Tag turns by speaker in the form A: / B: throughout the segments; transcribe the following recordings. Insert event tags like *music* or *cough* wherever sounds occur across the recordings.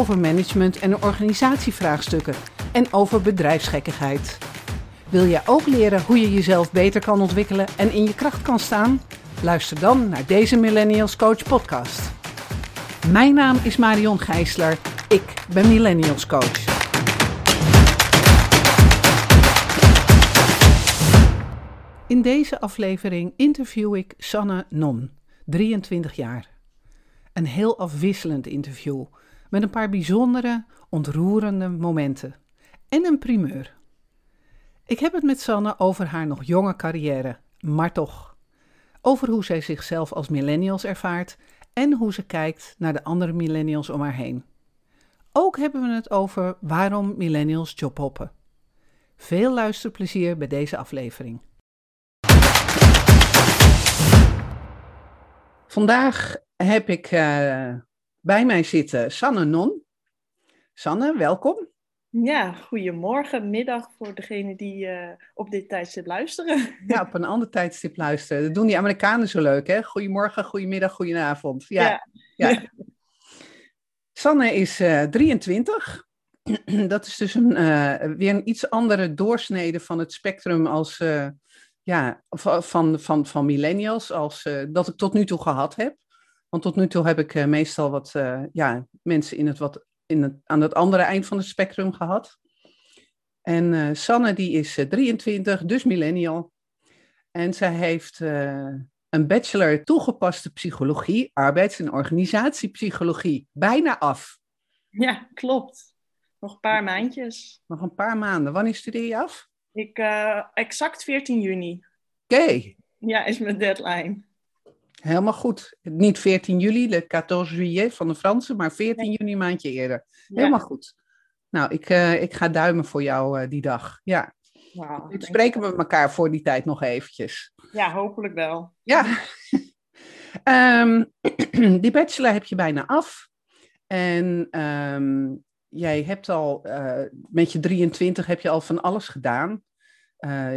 A: over management en organisatievraagstukken en over bedrijfsgekkigheid. Wil jij ook leren hoe je jezelf beter kan ontwikkelen en in je kracht kan staan? Luister dan naar deze Millennials Coach podcast. Mijn naam is Marion Gijsler. Ik ben Millennials Coach. In deze aflevering interview ik Sanne Non, 23 jaar. Een heel afwisselend interview met een paar bijzondere, ontroerende momenten en een primeur. Ik heb het met Sanne over haar nog jonge carrière, maar toch. Over hoe zij zichzelf als millennials ervaart en hoe ze kijkt naar de andere millennials om haar heen. Ook hebben we het over waarom millennials jobhoppen. Veel luisterplezier bij deze aflevering. Vandaag heb ik uh, bij mij zitten Sanne Non. Sanne, welkom.
B: Ja, goedemorgen, middag voor degene die uh, op dit tijdstip luisteren.
A: Ja, op een ander tijdstip luisteren. Dat doen die Amerikanen zo leuk, hè? Goedemorgen, goedemiddag, goedenavond. Ja, ja. ja. Sanne is uh, 23. *clears throat* Dat is dus een, uh, weer een iets andere doorsnede van het spectrum als, ja, van, van, van millennials als dat ik tot nu toe gehad heb. Want tot nu toe heb ik meestal wat ja, mensen in het wat in het, aan het andere eind van het spectrum gehad. En uh, Sanne die is 23, eh, dus millennial. En zij heeft een bachelor toegepaste psychologie, arbeids- en organisatiepsychologie, bijna af.
B: Ja, klopt. Nog een paar maandjes.
A: Nog een paar maanden. Wanneer studeer je af?
B: Ik, uh, exact 14 juni.
A: Oké. Okay.
B: Ja, is mijn deadline.
A: Helemaal goed. Niet 14 juli, de 14 juillet van de Fransen, maar 14 juni een maandje eerder. Helemaal goed. Nou, ik, uh, ik ga duimen voor jou uh, die dag. Ja. Wow, we spreken met elkaar voor die tijd nog eventjes.
B: Ja, hopelijk wel.
A: Ja. um, *laughs* *clears throat* die bachelor heb je bijna af. En um, jij hebt al, uh, met je 23 heb je al van alles gedaan.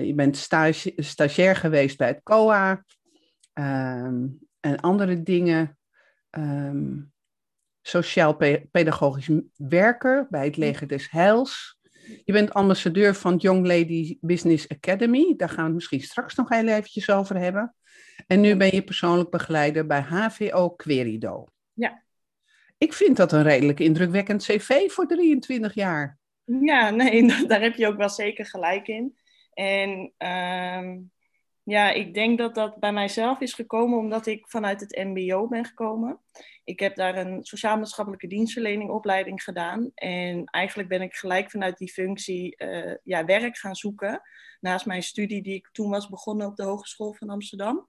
A: je bent stage, stagiair geweest bij het COA. Um, en andere dingen. Um, Sociaal-pedagogisch werker bij het Leger des Heils. Je bent ambassadeur van Young Lady Business Academy. Daar gaan we het misschien straks nog heel eventjes over hebben. En nu ben je persoonlijk begeleider bij HVO Querido.
B: Ja.
A: Ik vind dat een redelijk indrukwekkend cv voor 23 jaar.
B: Ja, nee, *laughs* daar heb je ook wel zeker gelijk in. En um, ja, ik denk dat dat bij mijzelf is gekomen omdat ik vanuit het MBO ben gekomen. Ik heb daar een sociaal-maatschappelijke dienstverlening opleiding gedaan. En eigenlijk ben ik gelijk vanuit die functie uh, ja, werk gaan zoeken. Naast mijn studie die ik toen was begonnen op de Hogeschool van Amsterdam.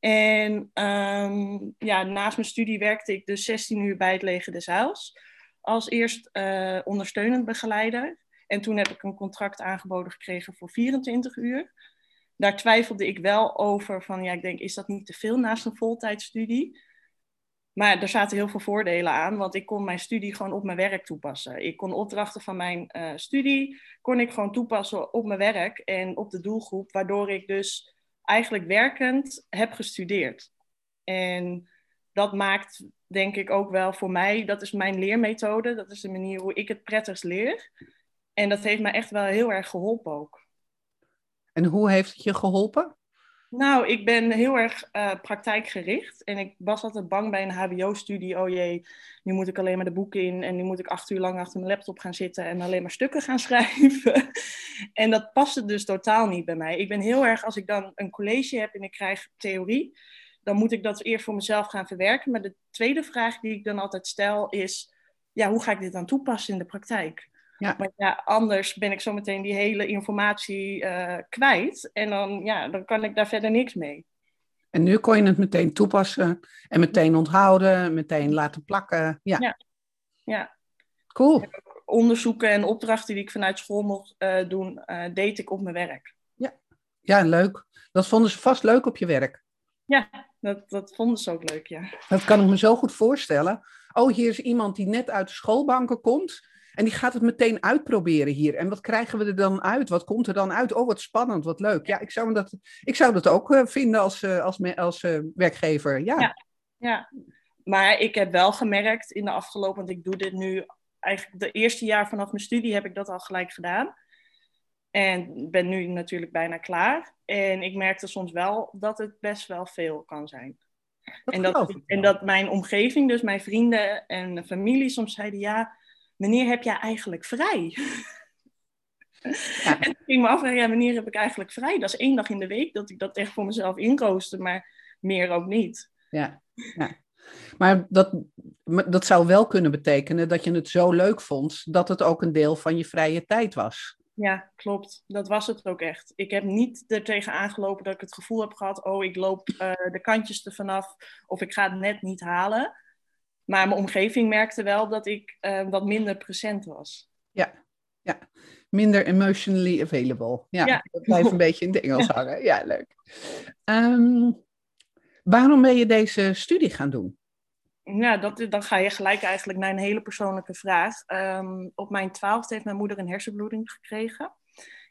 B: En um, ja, naast mijn studie werkte ik dus 16 uur bij het Leger des Heils. Als eerst uh, ondersteunend begeleider. En toen heb ik een contract aangeboden gekregen voor 24 uur daar twijfelde ik wel over van, ja, ik denk, is dat niet te veel naast een voltijdstudie? Maar er zaten heel veel voordelen aan, want ik kon mijn studie gewoon op mijn werk toepassen. Ik kon opdrachten van mijn uh, studie, kon ik gewoon toepassen op mijn werk en op de doelgroep, waardoor ik dus eigenlijk werkend heb gestudeerd. En dat maakt, denk ik, ook wel voor mij, dat is mijn leermethode, dat is de manier hoe ik het prettigst leer. En dat heeft me echt wel heel erg geholpen ook.
A: En hoe heeft het je geholpen?
B: Nou, ik ben heel erg uh, praktijkgericht. En ik was altijd bang bij een HBO-studie. Oh jee, nu moet ik alleen maar de boeken in. En nu moet ik acht uur lang achter mijn laptop gaan zitten en alleen maar stukken gaan *laughs* schrijven. en dat paste dus totaal niet bij mij. Ik ben heel erg, als ik dan een college heb en ik krijg theorie, dan moet ik dat eerst voor mezelf gaan verwerken. Maar de tweede vraag die ik dan altijd stel is: ja, hoe ga ik dit dan toepassen in de praktijk? Ja. Maar ja, anders ben ik zometeen die hele informatie uh, kwijt. En dan, ja, dan kan ik daar verder niks mee.
A: En nu kon je het meteen toepassen en meteen onthouden, meteen laten plakken. Ja.
B: ja. ja.
A: Cool.
B: onderzoeken en opdrachten die ik vanuit school mocht uh, doen, uh, deed ik op mijn werk.
A: Ja. ja, leuk. Dat vonden ze vast leuk op je werk.
B: Ja, dat, dat vonden ze ook leuk, ja.
A: Dat kan ik me zo goed voorstellen. Oh, hier is iemand die net uit de schoolbanken komt. En die gaat het meteen uitproberen hier. En wat krijgen we er dan uit? Wat komt er dan uit? Oh, wat spannend, wat leuk. Ja, ik zou dat, ik zou dat ook uh, vinden als, uh, als, als uh, werkgever. Ja.
B: ja. Ja, maar ik heb wel gemerkt in de afgelopen, want ik doe dit nu eigenlijk de eerste jaar vanaf mijn studie heb ik dat al gelijk gedaan. En ben nu natuurlijk bijna klaar. En ik merkte soms wel dat het best wel veel kan zijn. en, dat, en dat mijn omgeving, dus mijn vrienden en familie, soms zeiden: Ja, wanneer heb jij eigenlijk vrij? Ja. en ik ging me afvragen: ja, wanneer heb ik eigenlijk vrij? Dat is één dag in de week dat ik dat echt voor mezelf inrooster, maar meer ook niet.
A: Ja, ja. Maar dat, dat zou wel kunnen betekenen dat je het zo leuk vond dat het ook een deel van je vrije tijd was.
B: Ja, klopt. Dat was het ook echt. Ik heb niet er tegen aangelopen dat ik het gevoel heb gehad: oh, ik loop uh, de kantjes er vanaf of ik ga het net niet halen. Maar mijn omgeving merkte wel dat ik uh, wat minder present was.
A: Ja, ja. Minder emotionally available. Ja, ja. dat blijft een *laughs* beetje in het Engels hangen. Ja, leuk. Um, waarom ben je deze studie gaan doen?
B: Ja, dat, dan ga je gelijk eigenlijk naar een hele persoonlijke vraag. Um, op mijn twaalfde heeft mijn moeder een hersenbloeding gekregen.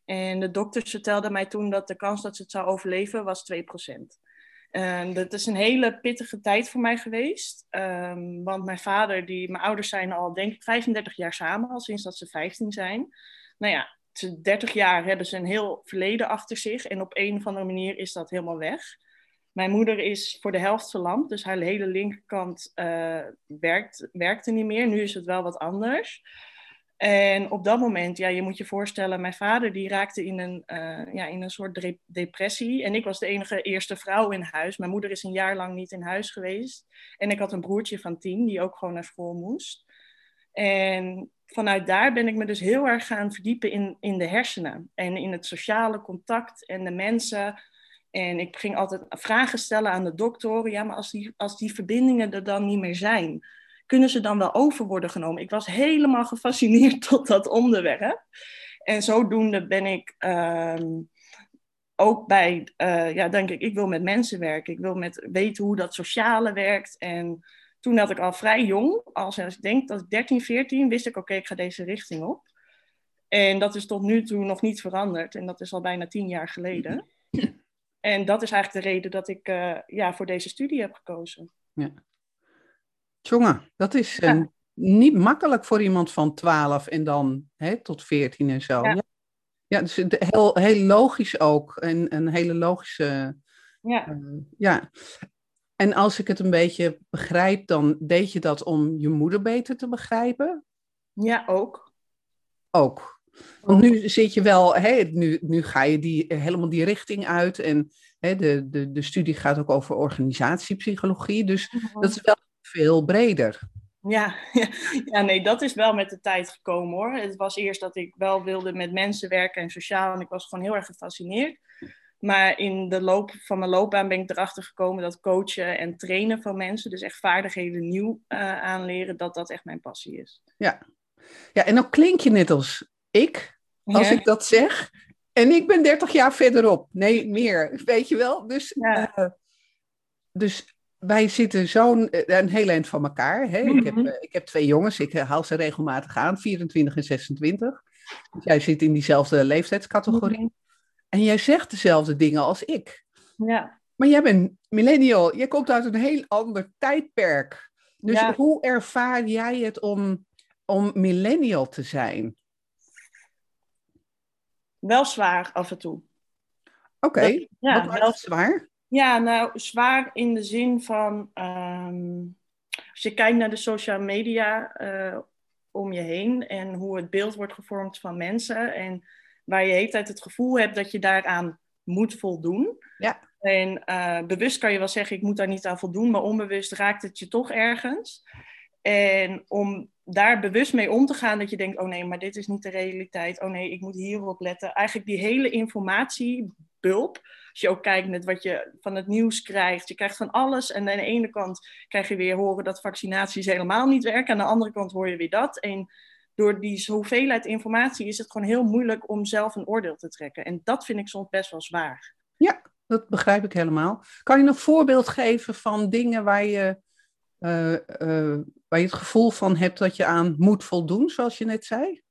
B: En de dokters vertelden mij toen dat de kans dat ze het zou overleven was 2%. Um, dat is een hele pittige tijd voor mij geweest. Um, want mijn vader, die, mijn ouders zijn al denk ik 35 jaar samen, al sinds dat ze 15 zijn. Nou ja, 30 jaar hebben ze een heel verleden achter zich. En op een of andere manier is dat helemaal weg. Mijn moeder is voor de helft verlamd, dus haar hele linkerkant uh, werkt, werkte niet meer. Nu is het wel wat anders. En op dat moment, ja, je moet je voorstellen, mijn vader die raakte in een, uh, ja, in een soort depressie. En ik was de enige eerste vrouw in huis. Mijn moeder is een jaar lang niet in huis geweest. En ik had een broertje van tien, die ook gewoon naar school moest. En vanuit daar ben ik me dus heel erg gaan verdiepen in, in de hersenen. En in het sociale contact en de mensen. En ik ging altijd vragen stellen aan de dokter. Ja, maar als die, als die verbindingen er dan niet meer zijn, kunnen ze dan wel over worden genomen? Ik was helemaal gefascineerd *laughs* tot dat onderwerp. En zodoende ben ik ehm, ook bij, uh, ja, denk ik, ik wil met mensen werken. Ik wil met weten hoe dat sociale werkt. En toen had ik al vrij jong, als ik denk dat ik 13, 14, wist ik, oké, ik ga deze richting op. En dat is tot nu toe nog niet veranderd. En dat is al bijna tien jaar geleden. En dat is eigenlijk de reden dat ik uh, ja, voor deze studie heb gekozen. Ja.
A: Jongen, dat is ja. uh, niet makkelijk voor iemand van 12 en dan hè, tot 14 en zo. Ja, ja. dus heel, heel logisch ook. En een hele logische. Ja. Uh, ja. En als ik het een beetje begrijp, dan deed je dat om je moeder beter te begrijpen?
B: Ja, ook.
A: Ook. Want nu zit je wel, hè, nu, nu ga je die, helemaal die richting uit. En hè, de, de, de studie gaat ook over organisatiepsychologie. Dus mhm. dat is wel veel breder.
B: Ja, *laughs* ja, ja, nee, dat is wel met de tijd gekomen hoor. Het was eerst dat ik wel wilde met mensen werken en sociaal. En ik was gewoon heel erg gefascineerd. Maar in de loop van mijn loopbaan ben ik erachter gekomen dat coachen en trainen van mensen, dus echt vaardigheden nieuw uh, aanleren, dat dat echt mijn passie is.
A: Ja, ja en dan klink je net als ik, als ik dat zeg. En ik ben 30 jaar verderop. Nee, meer. Weet je wel? Dus, ja. uh, dus wij zitten zo'n eh, een heel eind van elkaar. Hè? ik, heb, uh, ik heb twee jongens, ik haal ze regelmatig aan, 24 en 26. Dus jij zit in diezelfde leeftijdscategorie. -hmm. En jij zegt dezelfde dingen als ik.
B: Ja.
A: Maar jij bent millennial, jij komt uit een heel ander tijdperk. Dus ja. hoe ervaar jij het om, om millennial te zijn?
B: wel zwaar af en toe.
A: Oké, okay. ja, wat wel zwaar?
B: Ja, nou, zwaar in de zin van... Um, als je kijkt naar de social media uh, om je heen... en hoe het beeld wordt gevormd van mensen... en waar je de hele tijd het gevoel hebt dat je daaraan moet voldoen...
A: Ja.
B: En uh, bewust kan je wel zeggen, ik moet daar niet aan voldoen... maar onbewust raakt het je toch ergens... En om daar bewust mee om te gaan dat je denkt, oh nee, maar dit is niet de realiteit. Oh nee, ik moet hierop letten. Eigenlijk die hele informatiebulp. Als je ook kijkt met wat je van het nieuws krijgt. Je krijgt van alles. En aan de ene kant krijg je weer horen dat vaccinaties helemaal niet werken. Aan de andere kant hoor je weer dat. En door die hoeveelheid informatie is het gewoon heel moeilijk om zelf een oordeel te trekken. En dat vind ik soms best wel zwaar.
A: Ja, dat begrijp ik helemaal. Kan je een voorbeeld geven van dingen waar je, uh, uh, waar je het gevoel van hebt dat je aan moet voldoen, zoals je net zei?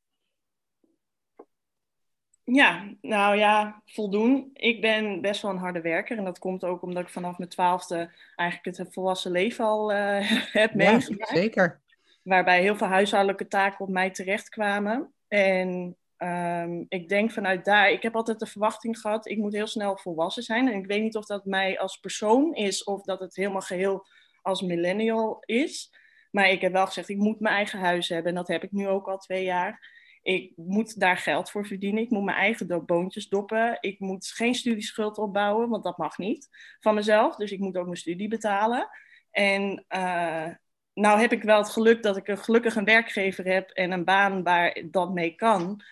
B: Ja, nou ja, voldoen. Ik ben best wel een harde werker. En dat komt ook omdat ik vanaf mijn twaalfde eigenlijk het volwassen leven al uh, *laughs* heb meegemaakt.
A: Zeker.
B: Waarbij heel veel huishoudelijke taken op mij terechtkwamen. En um, ik denk vanuit daar, ik heb altijd de verwachting gehad, ik moet heel snel volwassen zijn. En ik weet niet of dat mij als persoon is of dat het helemaal geheel als millennial is. Maar ik heb wel gezegd, ik moet mijn eigen huis hebben. En dat heb ik nu ook al twee jaar. Ik moet daar geld voor verdienen. Ik moet mijn eigen boontjes doppen. Ik moet geen studieschuld opbouwen, want dat mag niet van mezelf. Dus ik moet ook mijn studie betalen. En uh, nou heb ik wel het geluk dat ik een gelukkig een werkgever heb en een baan waar dat mee kan.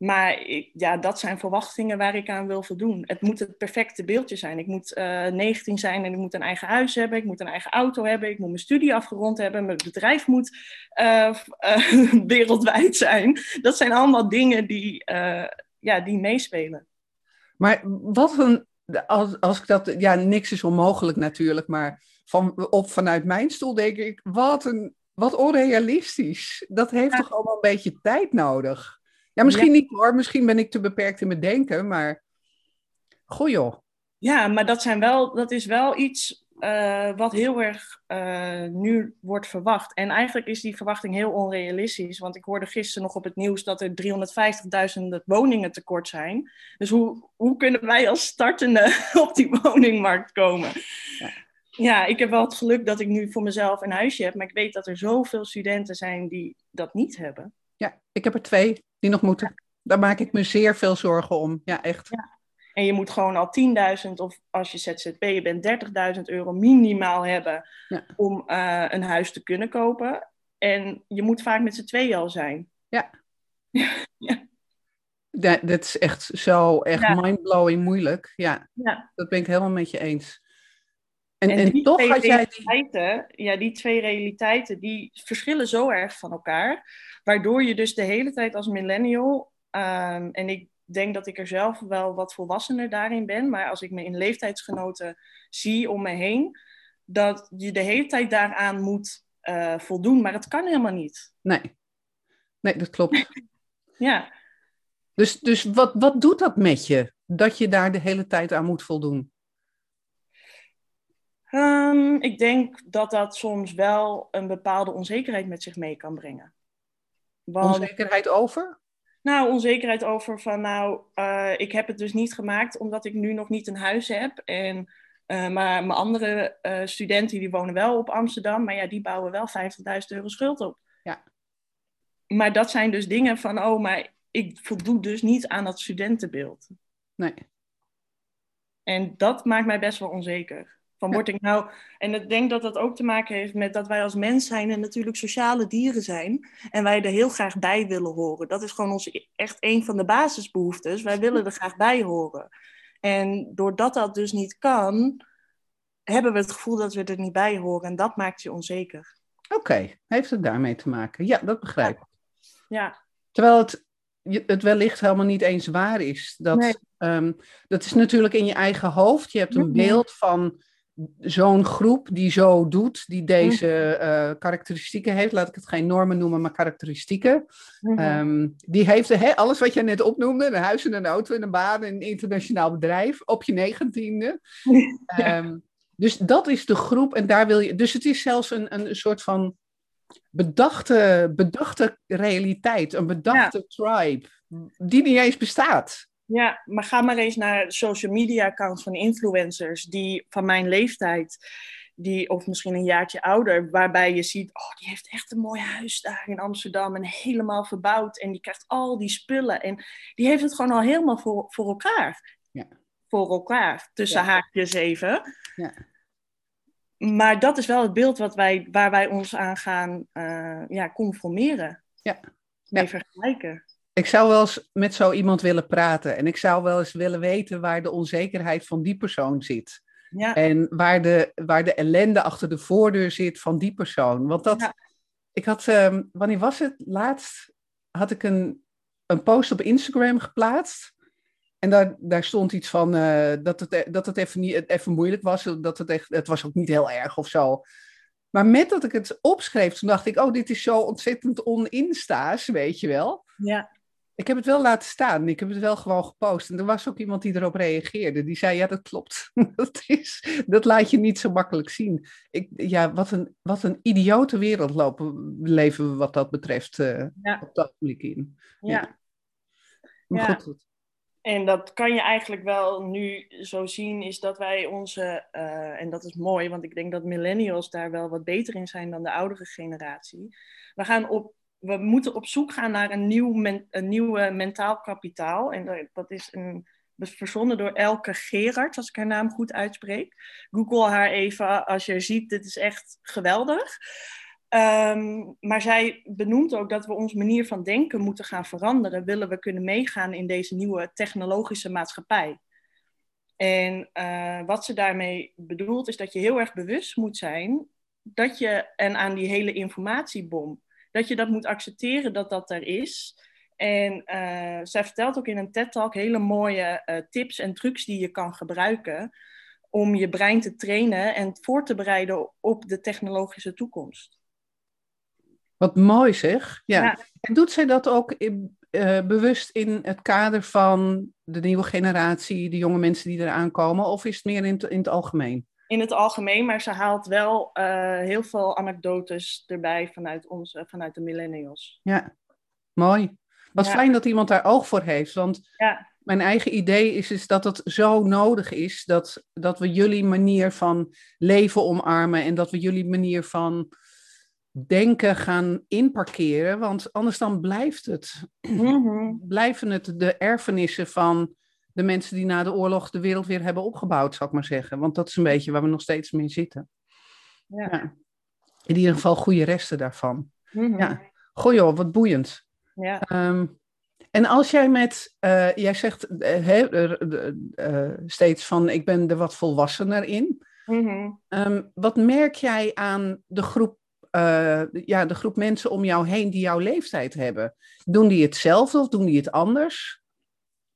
B: Maar ja, dat zijn verwachtingen waar ik aan wil voldoen. Het moet het perfecte beeldje zijn. Ik moet uh, eh, 19 zijn en ik moet een eigen huis hebben. Ik moet een eigen auto hebben. Ik moet mijn studie afgerond hebben. Mijn bedrijf moet uh, uh, *laughs* wereldwijd zijn. Dat zijn allemaal dingen die, ja, die meespelen.
A: Maar wat een. Als, als ik dat. Ja, niks is onmogelijk natuurlijk. Maar van, op, vanuit mijn stoel denk ik. Wat, een, wat onrealistisch. Dat heeft toch allemaal een beetje tijd nodig? Ja, misschien niet hoor. Misschien ben ik te beperkt in mijn denken, maar goh joh.
B: Ja, maar dat, zijn wel, dat is wel iets uh, wat heel erg uh, nu wordt verwacht. En eigenlijk is die verwachting heel onrealistisch. Want ik hoorde gisteren nog op het nieuws dat er 350.000 woningen tekort zijn. Dus hoe, hoe kunnen wij als startende *laughs* op die woningmarkt komen? Ja. ja, ik heb wel het geluk dat ik nu voor mezelf een huisje heb. Maar ik weet dat er zoveel studenten zijn die dat niet hebben.
A: Ja, ik heb er twee die nog moeten. Daar maak ik me zeer veel zorgen om. Ja, echt. Ja.
B: En je moet gewoon al 10.000 of als je ZZP'er bent 30.000 euro minimaal hebben ja. om uh, een huis te kunnen kopen. En je moet vaak met z'n tweeën al zijn.
A: Ja. *laughs* ja. Dat, dat is echt zo echt mindblowing moeilijk. Ja. ja, dat ben ik helemaal met je eens.
B: En, en, en toch had jij die... Ja, die twee realiteiten, die verschillen zo erg van elkaar. Waardoor je dus de hele tijd als millennial, um, en ik denk dat ik er zelf wel wat volwassener daarin ben, maar als ik me in leeftijdsgenoten zie om me heen, dat je de hele tijd daaraan moet uh, voldoen, maar het kan helemaal niet.
A: Nee, nee dat klopt. *laughs*
B: ja.
A: Dus, dus wat, wat doet dat met je, dat je daar de hele tijd aan moet voldoen?
B: Um, ik denk dat dat soms wel een bepaalde onzekerheid met zich mee kan brengen.
A: Want, onzekerheid over?
B: Nou, onzekerheid over van, nou, uh, ik heb het dus niet gemaakt omdat ik nu nog niet een huis heb. En, uh, maar mijn andere uh, studenten die wonen wel op Amsterdam, maar ja, die bouwen wel 50.000 euro schuld op.
A: Ja.
B: Maar dat zijn dus dingen van, oh, maar ik voldoe dus niet aan dat studentenbeeld.
A: Nee.
B: En dat maakt mij best wel onzeker. Van word ik nou. En ik denk dat dat ook te maken heeft met dat wij als mens zijn en natuurlijk sociale dieren zijn. En wij er heel graag bij willen horen. Dat is gewoon onze, echt een van de basisbehoeftes. Wij willen er graag bij horen. En doordat dat dus niet kan, hebben we het gevoel dat we er niet bij horen. En dat maakt je onzeker.
A: Oké, heeft het daarmee te maken? Ja, dat begrijp ik.
B: Ja.
A: Terwijl het, het wellicht helemaal niet eens waar is. Dat, nee. um, dat is natuurlijk in je eigen hoofd. Je hebt een beeld van zo'n groep die zo doet, die deze uh, karakteristieken heeft, laat ik het geen normen noemen, maar karakteristieken, mm -hmm. um, die heeft he, alles wat jij net opnoemde, een huis en een auto en een baan en een internationaal bedrijf, op je negentiende. *laughs* ja. um, dus dat is de groep en daar wil je, dus het is zelfs een, een soort van bedachte, bedachte realiteit, een bedachte ja. tribe, die niet eens bestaat.
B: Ja, maar ga maar eens naar de social media accounts van influencers die van mijn leeftijd, die, of misschien een jaartje ouder, waarbij je ziet, oh, die heeft echt een mooi huis daar in Amsterdam en helemaal verbouwd en die krijgt al die spullen en die heeft het gewoon al helemaal voor, voor elkaar.
A: Ja.
B: Voor elkaar, tussen
A: ja.
B: haakjes even.
A: Ja.
B: Maar dat is wel het beeld wat wij, waar wij ons aan gaan uh, ja, conformeren.
A: Ja.
B: Mee vergelijken
A: ik zou wel eens met zo iemand willen praten. En ik zou wel eens willen weten waar de onzekerheid van die persoon zit.
B: Ja.
A: En waar de, waar de ellende achter de voordeur zit van die persoon. Want dat,
B: ja.
A: ik had, ehm, wanneer was het? Laatst had ik een, een post op Instagram geplaatst. En daar, daar stond iets van uh, dat, het, dat het even, niet, even moeilijk was. Dat het, echt, het was ook niet heel erg of zo. Maar met dat ik het opschreef, toen dacht ik, oh, dit is zo ontzettend oninsta's, weet je wel.
B: Ja.
A: Ik heb het wel laten staan. Ik heb het wel gewoon gepost. En er was ook iemand die erop reageerde. Die zei, ja, dat klopt. *laughs* dat, is, dat laat je niet zo makkelijk zien. Ik, ja, wat een, wat een idiote wereld lopen, leven we wat dat betreft uh, ja. op dat publiek in.
B: Ja. ja. Maar ja. goed. En dat kan je eigenlijk wel nu zo zien, is dat wij onze, uh, en dat is mooi, want ik denk dat millennials daar wel wat beter in zijn dan de oudere generatie. We gaan op we moeten op zoek gaan naar een nieuw, een nieuw mentaal kapitaal. En dat is een, verzonnen door Elke Gerard, als ik haar naam goed uitspreek. Google haar even als je ziet, dit is echt geweldig. Um, maar zij benoemt ook dat we onze manier van denken moeten gaan veranderen, willen we kunnen meegaan in deze nieuwe technologische maatschappij. En uh, wat ze daarmee bedoelt, is dat je heel erg bewust moet zijn dat je, en aan die hele informatiebom, dat je dat moet accepteren dat dat er is. En uh, zij vertelt ook in een TED-talk hele mooie uh, tips en trucs die je kan gebruiken om je brein te trainen en voor te bereiden op de technologische toekomst.
A: Wat mooi zeg. Ja. En doet zij dat ook in, uh, bewust in het kader van de nieuwe generatie, de jonge mensen die eraan komen, of is het meer in in het algemeen?
B: In het algemeen, maar ze haalt wel uh, heel veel anekdotes erbij vanuit, onze, vanuit de millennials.
A: Ja, mooi. Wat ja. fijn dat iemand daar oog voor heeft, want
B: ja.
A: mijn eigen idee is, is dat het zo nodig is dat, dat we jullie manier van leven omarmen en dat we jullie manier van denken gaan inparkeren, want anders dan blijft het,
B: mm -hmm.
A: blijven het de erfenissen van de mensen die na de oorlog de wereld weer hebben opgebouwd, zal ik maar zeggen. Want dat is een beetje waar we nog steeds mee zitten.
B: Ja. ja.
A: In ieder geval goede resten daarvan.
B: Mm -hmm.
A: Ja. Goh joh, wat boeiend.
B: Ja.
A: Um, en als jij met, uh, jij zegt uh, uh, steeds van ik ben er wat volwassener in.
B: Mm -hmm.
A: um, wat merk jij aan de groep, ja, de groep mensen om jou heen die jouw leeftijd hebben? Doen die hetzelfde of doen die het anders?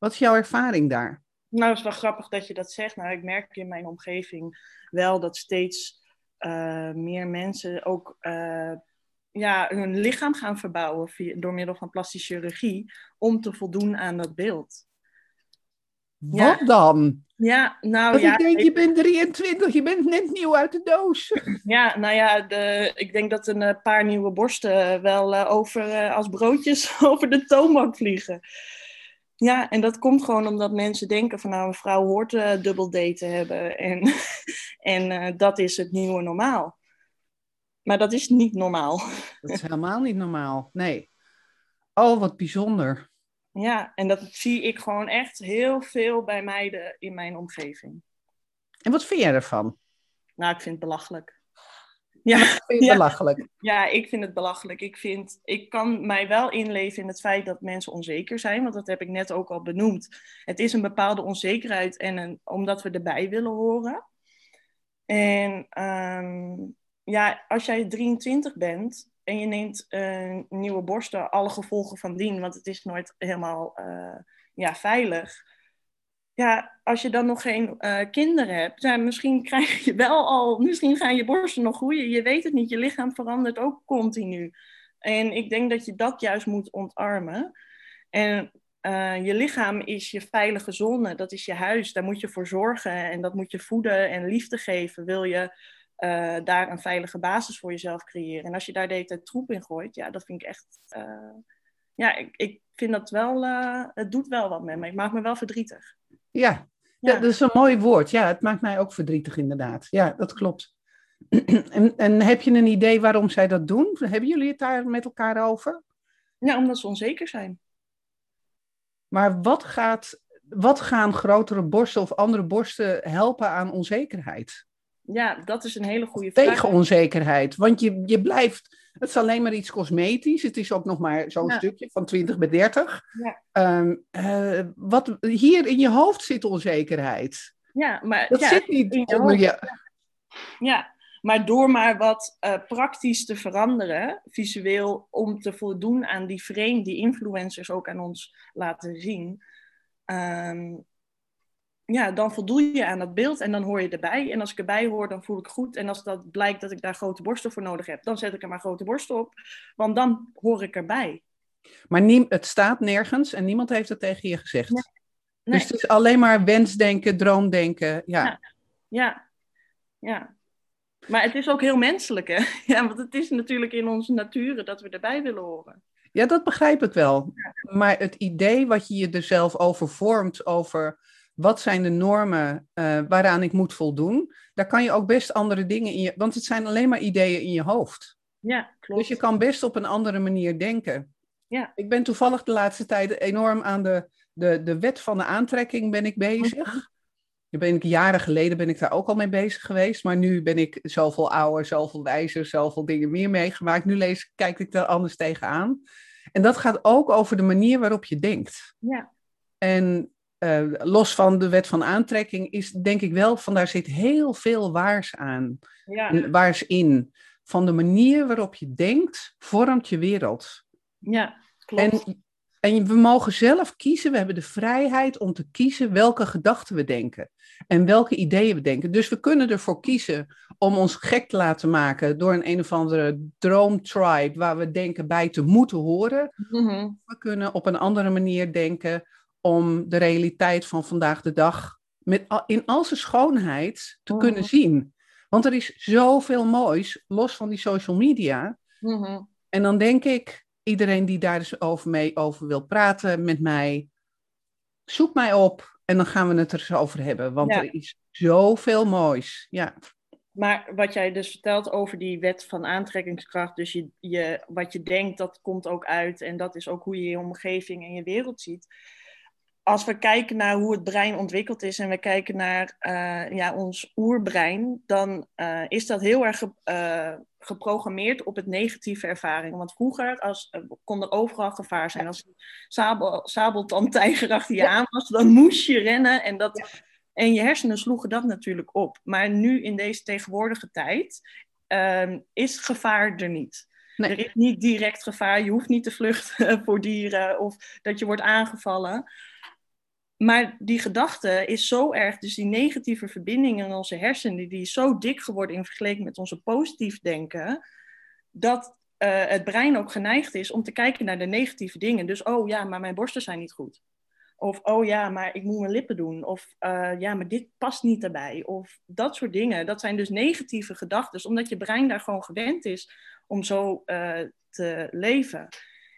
A: Wat is jouw ervaring daar?
B: Nou, is wel grappig dat je dat zegt. Nou, ik merk in mijn omgeving wel dat steeds uh, meer mensen ook uh, ja, hun lichaam gaan verbouwen via, door middel van plastische chirurgie om te voldoen aan dat beeld.
A: Wat ja. dan?
B: Ja, nou
A: Want
B: ja.
A: Ik denk, je bent 23, je bent net nieuw uit de doos. *laughs*
B: Ja, nou ja, de, ik denk dat een paar nieuwe borsten wel uh, over, als broodjes *laughs* over de toonbank vliegen. Ja, en dat komt gewoon omdat mensen denken van nou, een vrouw hoort uh, dubbel te hebben. En, *laughs* en uh, dat is het nieuwe normaal. Maar dat is niet normaal. *laughs*
A: Dat is helemaal niet normaal, nee. Oh, wat bijzonder.
B: Ja, en dat zie ik gewoon echt heel veel bij meiden in mijn omgeving.
A: En wat vind jij ervan?
B: Nou, ik vind het belachelijk.
A: Ja, vind je het
B: ja.
A: belachelijk?
B: Ja, ik vind het belachelijk. Ik, vind, ik kan mij wel inleven in het feit dat mensen onzeker zijn, want dat heb ik net ook al benoemd. Het is een bepaalde onzekerheid en een, omdat we erbij willen horen. En um, ja, als jij 23 bent en je neemt een nieuwe borsten, alle gevolgen van dien, want het is nooit helemaal uh, ja, veilig ja, als je dan nog geen uh, kinderen hebt, ja, misschien *laughs* krijg je wel al, misschien gaan je borsten nog groeien. Je weet het niet, je lichaam verandert ook continu. En ik denk dat je dat juist moet ontarmen. En uh, je lichaam is je veilige zone, dat is je huis, daar moet je voor zorgen en dat moet je voeden en liefde geven. Wil je uh, daar een veilige basis voor jezelf creëren? En als je daar de hele tijd troep in gooit, ja, dat vind ik echt. ja, ik, ik vind dat wel, het doet wel wat met me. Ik maak me wel verdrietig.
A: Ja. ja. dat is een mooi woord. Ja, het maakt mij ook verdrietig inderdaad. Ja, dat klopt. *clears throat* en, en heb je een idee waarom zij dat doen? Hebben jullie het daar met elkaar over?
B: Ja, omdat ze onzeker zijn.
A: Maar wat, gaat, wat gaan grotere borsten of andere borsten helpen aan onzekerheid?
B: Ja, dat is een hele goede vraag.
A: Tegen onzekerheid. Want je, je blijft het is alleen maar iets cosmetisch. Het is ook nog maar zo'n
B: Ja.
A: stukje van 20 bij 30.
B: Ja.
A: Ehm, eh, wat, hier in je hoofd zit onzekerheid.
B: Ja, maar
A: Dat
B: ja,
A: zit niet
B: in je
A: onder
B: hoofd.
A: je...
B: Ja, Maar door maar wat uh, praktisch te veranderen, visueel, om te voldoen aan die frame die influencers ook aan ons laten zien, um, ja, dan voldoe je aan dat beeld en dan hoor je erbij. En als ik erbij hoor, dan voel ik goed. En als dat blijkt dat ik daar grote borsten voor nodig heb, dan zet ik er maar grote borsten op. Want dan hoor ik erbij.
A: Maar nie, het staat nergens en niemand heeft het tegen je gezegd. Nee. Dus het is alleen maar wensdenken, droomdenken. Ja.
B: ja. ja. ja. Maar het is ook heel menselijk, hè? *laughs* Ja, want het is natuurlijk in onze natuur dat we erbij willen horen.
A: Ja, dat begrijp ik wel. Maar het idee wat je je er zelf over vormt, over wat zijn de normen uh, waaraan ik moet voldoen, daar kan je ook best andere dingen in je, want het zijn alleen maar ideeën in je hoofd.
B: Ja, klopt.
A: Dus je kan best op een andere manier denken.
B: Ja.
A: Ik ben toevallig de laatste tijd enorm aan de, de, de wet van de aantrekking ben ik bezig. Mhm. ben ik, jaren geleden ben ik daar ook al mee bezig geweest, maar nu ben ik zoveel ouder, zoveel wijzer, zoveel dingen meer meegemaakt. Nu lees, kijk ik daar anders tegenaan. En dat gaat ook over de manier waarop je denkt.
B: Ja.
A: En uh, los van de wet van aantrekking is denk ik wel van daar zit heel veel waars aan.
B: Ja.
A: Waars in. Van de manier waarop je denkt, vormt je wereld.
B: Ja, klopt.
A: En, en we mogen zelf kiezen, we hebben de vrijheid om te kiezen welke gedachten we denken. En welke ideeën we denken. Dus we kunnen ervoor kiezen om ons gek te laten maken door een een of andere droomtribe waar we denken bij te moeten horen.
B: Mm
A: We kunnen op een andere manier denken om de realiteit van vandaag de dag met, in al zijn schoonheid te kunnen mhm. zien. Want er is zoveel moois, los van die social media.
B: Mhm.
A: En dan denk ik, iedereen die daar dus over mee over wil praten met mij, zoek mij op en dan gaan we het er eens over hebben. Want er is zoveel moois. Ja.
B: Maar wat jij dus vertelt over die wet van aantrekkingskracht, dus je, je, wat je denkt, dat komt ook uit en dat is ook hoe je je omgeving en je wereld ziet als we kijken naar hoe het brein ontwikkeld is en we kijken naar uh, ja, ons oerbrein, dan uh, is dat heel erg uh, geprogrammeerd op het negatieve ervaring. Want vroeger als, kon er overal gevaar zijn. Als een sabel, sabeltandtijger *laughs* achter je aan was, dan moest je rennen. En, dat, en je hersenen sloegen dat natuurlijk op. Maar nu in deze tegenwoordige tijd ehm, is gevaar er niet. Nee. Er is niet direct gevaar. Je hoeft niet te vluchten *laughs* voor dieren of dat je wordt aangevallen. Maar die gedachte is zo erg, dus die negatieve verbinding in onze hersenen, die is zo dik geworden in vergelijking met onze positief denken, dat uh, het brein ook geneigd is om te kijken naar de negatieve dingen. Dus, oh ja, maar mijn borsten zijn niet goed. Of, oh ja, maar ik moet mijn lippen doen. Of, uh, ja, maar dit past niet erbij. Of dat soort dingen. Dat zijn dus negatieve gedachten, omdat je brein daar gewoon gewend is om zo uh, te leven.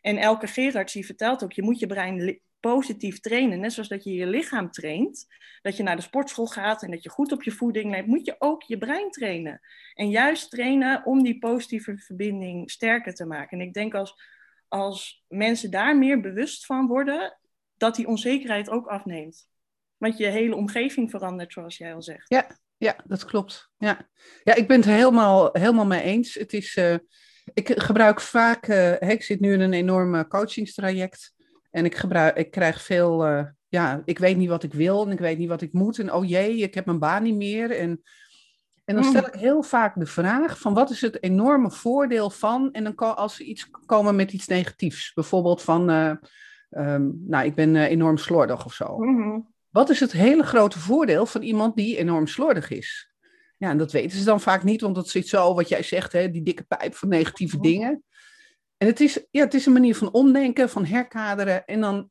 B: En elke Gerards die vertelt ook, je moet je brein positief trainen, net zoals dat je je lichaam traint, dat je naar de sportschool gaat en dat je goed op je voeding let, moet je ook je brein trainen. En juist trainen om die positieve verbinding sterker te maken. En ik denk als, als mensen daar meer bewust van worden, dat die onzekerheid ook afneemt. Want je hele omgeving verandert, zoals jij al zegt.
A: Ja, ja dat klopt. Ja, ja ik ben het helemaal, helemaal mee eens. Het is, uh, ik gebruik vaak, uh, ik zit nu in een enorme coachingstraject. En ik, gebruik, ik krijg veel, uh, ja, ik weet niet wat ik wil en ik weet niet wat ik moet. En oh jee, ik heb mijn baan niet meer. En, en dan stel mm. ik heel vaak de vraag van wat is het enorme voordeel van? En dan kan, als ze iets komen met iets negatiefs, bijvoorbeeld van, uh, um, nou, ik ben uh, enorm slordig of zo.
B: Mm-hmm.
A: Wat is het hele grote voordeel van iemand die enorm slordig is? Ja, en dat weten ze dan vaak niet, want dat zit zo, wat jij zegt, hè, die dikke pijp van negatieve mm-hmm. dingen. En het is, ja, het is een manier van omdenken, van herkaderen. En dan,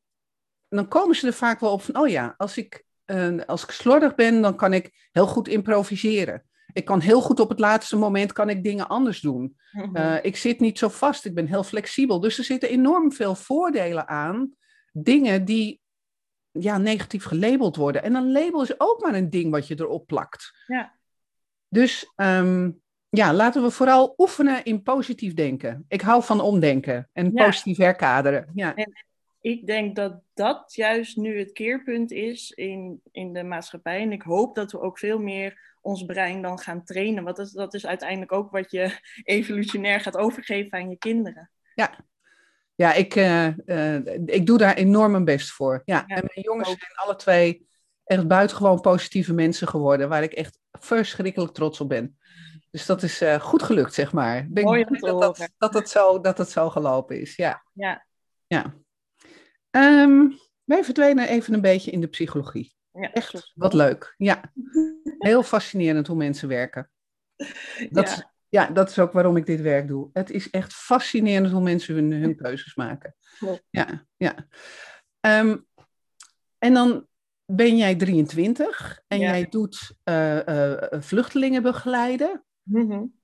A: dan komen ze er vaak wel op van, oh ja, als ik, uh, als ik slordig ben, dan kan ik heel goed improviseren. Ik kan heel goed op het laatste moment kan ik dingen anders doen.
B: Mhm.
A: Uh, ik zit niet zo vast, ik ben heel flexibel. Dus er zitten enorm veel voordelen aan. Dingen die ja, negatief gelabeld worden. En een label is ook maar een ding wat je erop plakt.
B: Ja.
A: Dus um, ja, laten we vooral oefenen in positief denken. Ik hou van omdenken en positief herkaderen. Ja.
B: En ik denk dat dat juist nu het keerpunt is in, in de maatschappij. En ik hoop dat we ook veel meer ons brein dan gaan trainen. Want dat, dat is uiteindelijk ook wat je *laughs* evolutionair gaat overgeven aan je kinderen.
A: Ja, ja ik, uh, uh, ik doe daar enorm mijn best voor. Ja. en mijn jongens zijn alle twee echt buitengewoon positieve mensen geworden. Waar ik echt verschrikkelijk trots op ben. Dus dat is uh, goed gelukt, zeg maar.
B: Ben Mooi dat,
A: dat, dat, het zo, dat het zo gelopen is, ja.
B: Ja.
A: ja. Um, wij verdwenen even een beetje in de psychologie. Ja, Echt, wat leuk. Ja, heel fascinerend hoe mensen werken. Dat, ja. ja. dat is ook waarom ik dit werk doe. Het is echt fascinerend hoe mensen hun, hun keuzes maken. Ja, ja. Um, en dan ben jij 23 en jij doet uh, uh, vluchtelingen begeleiden.
B: Mm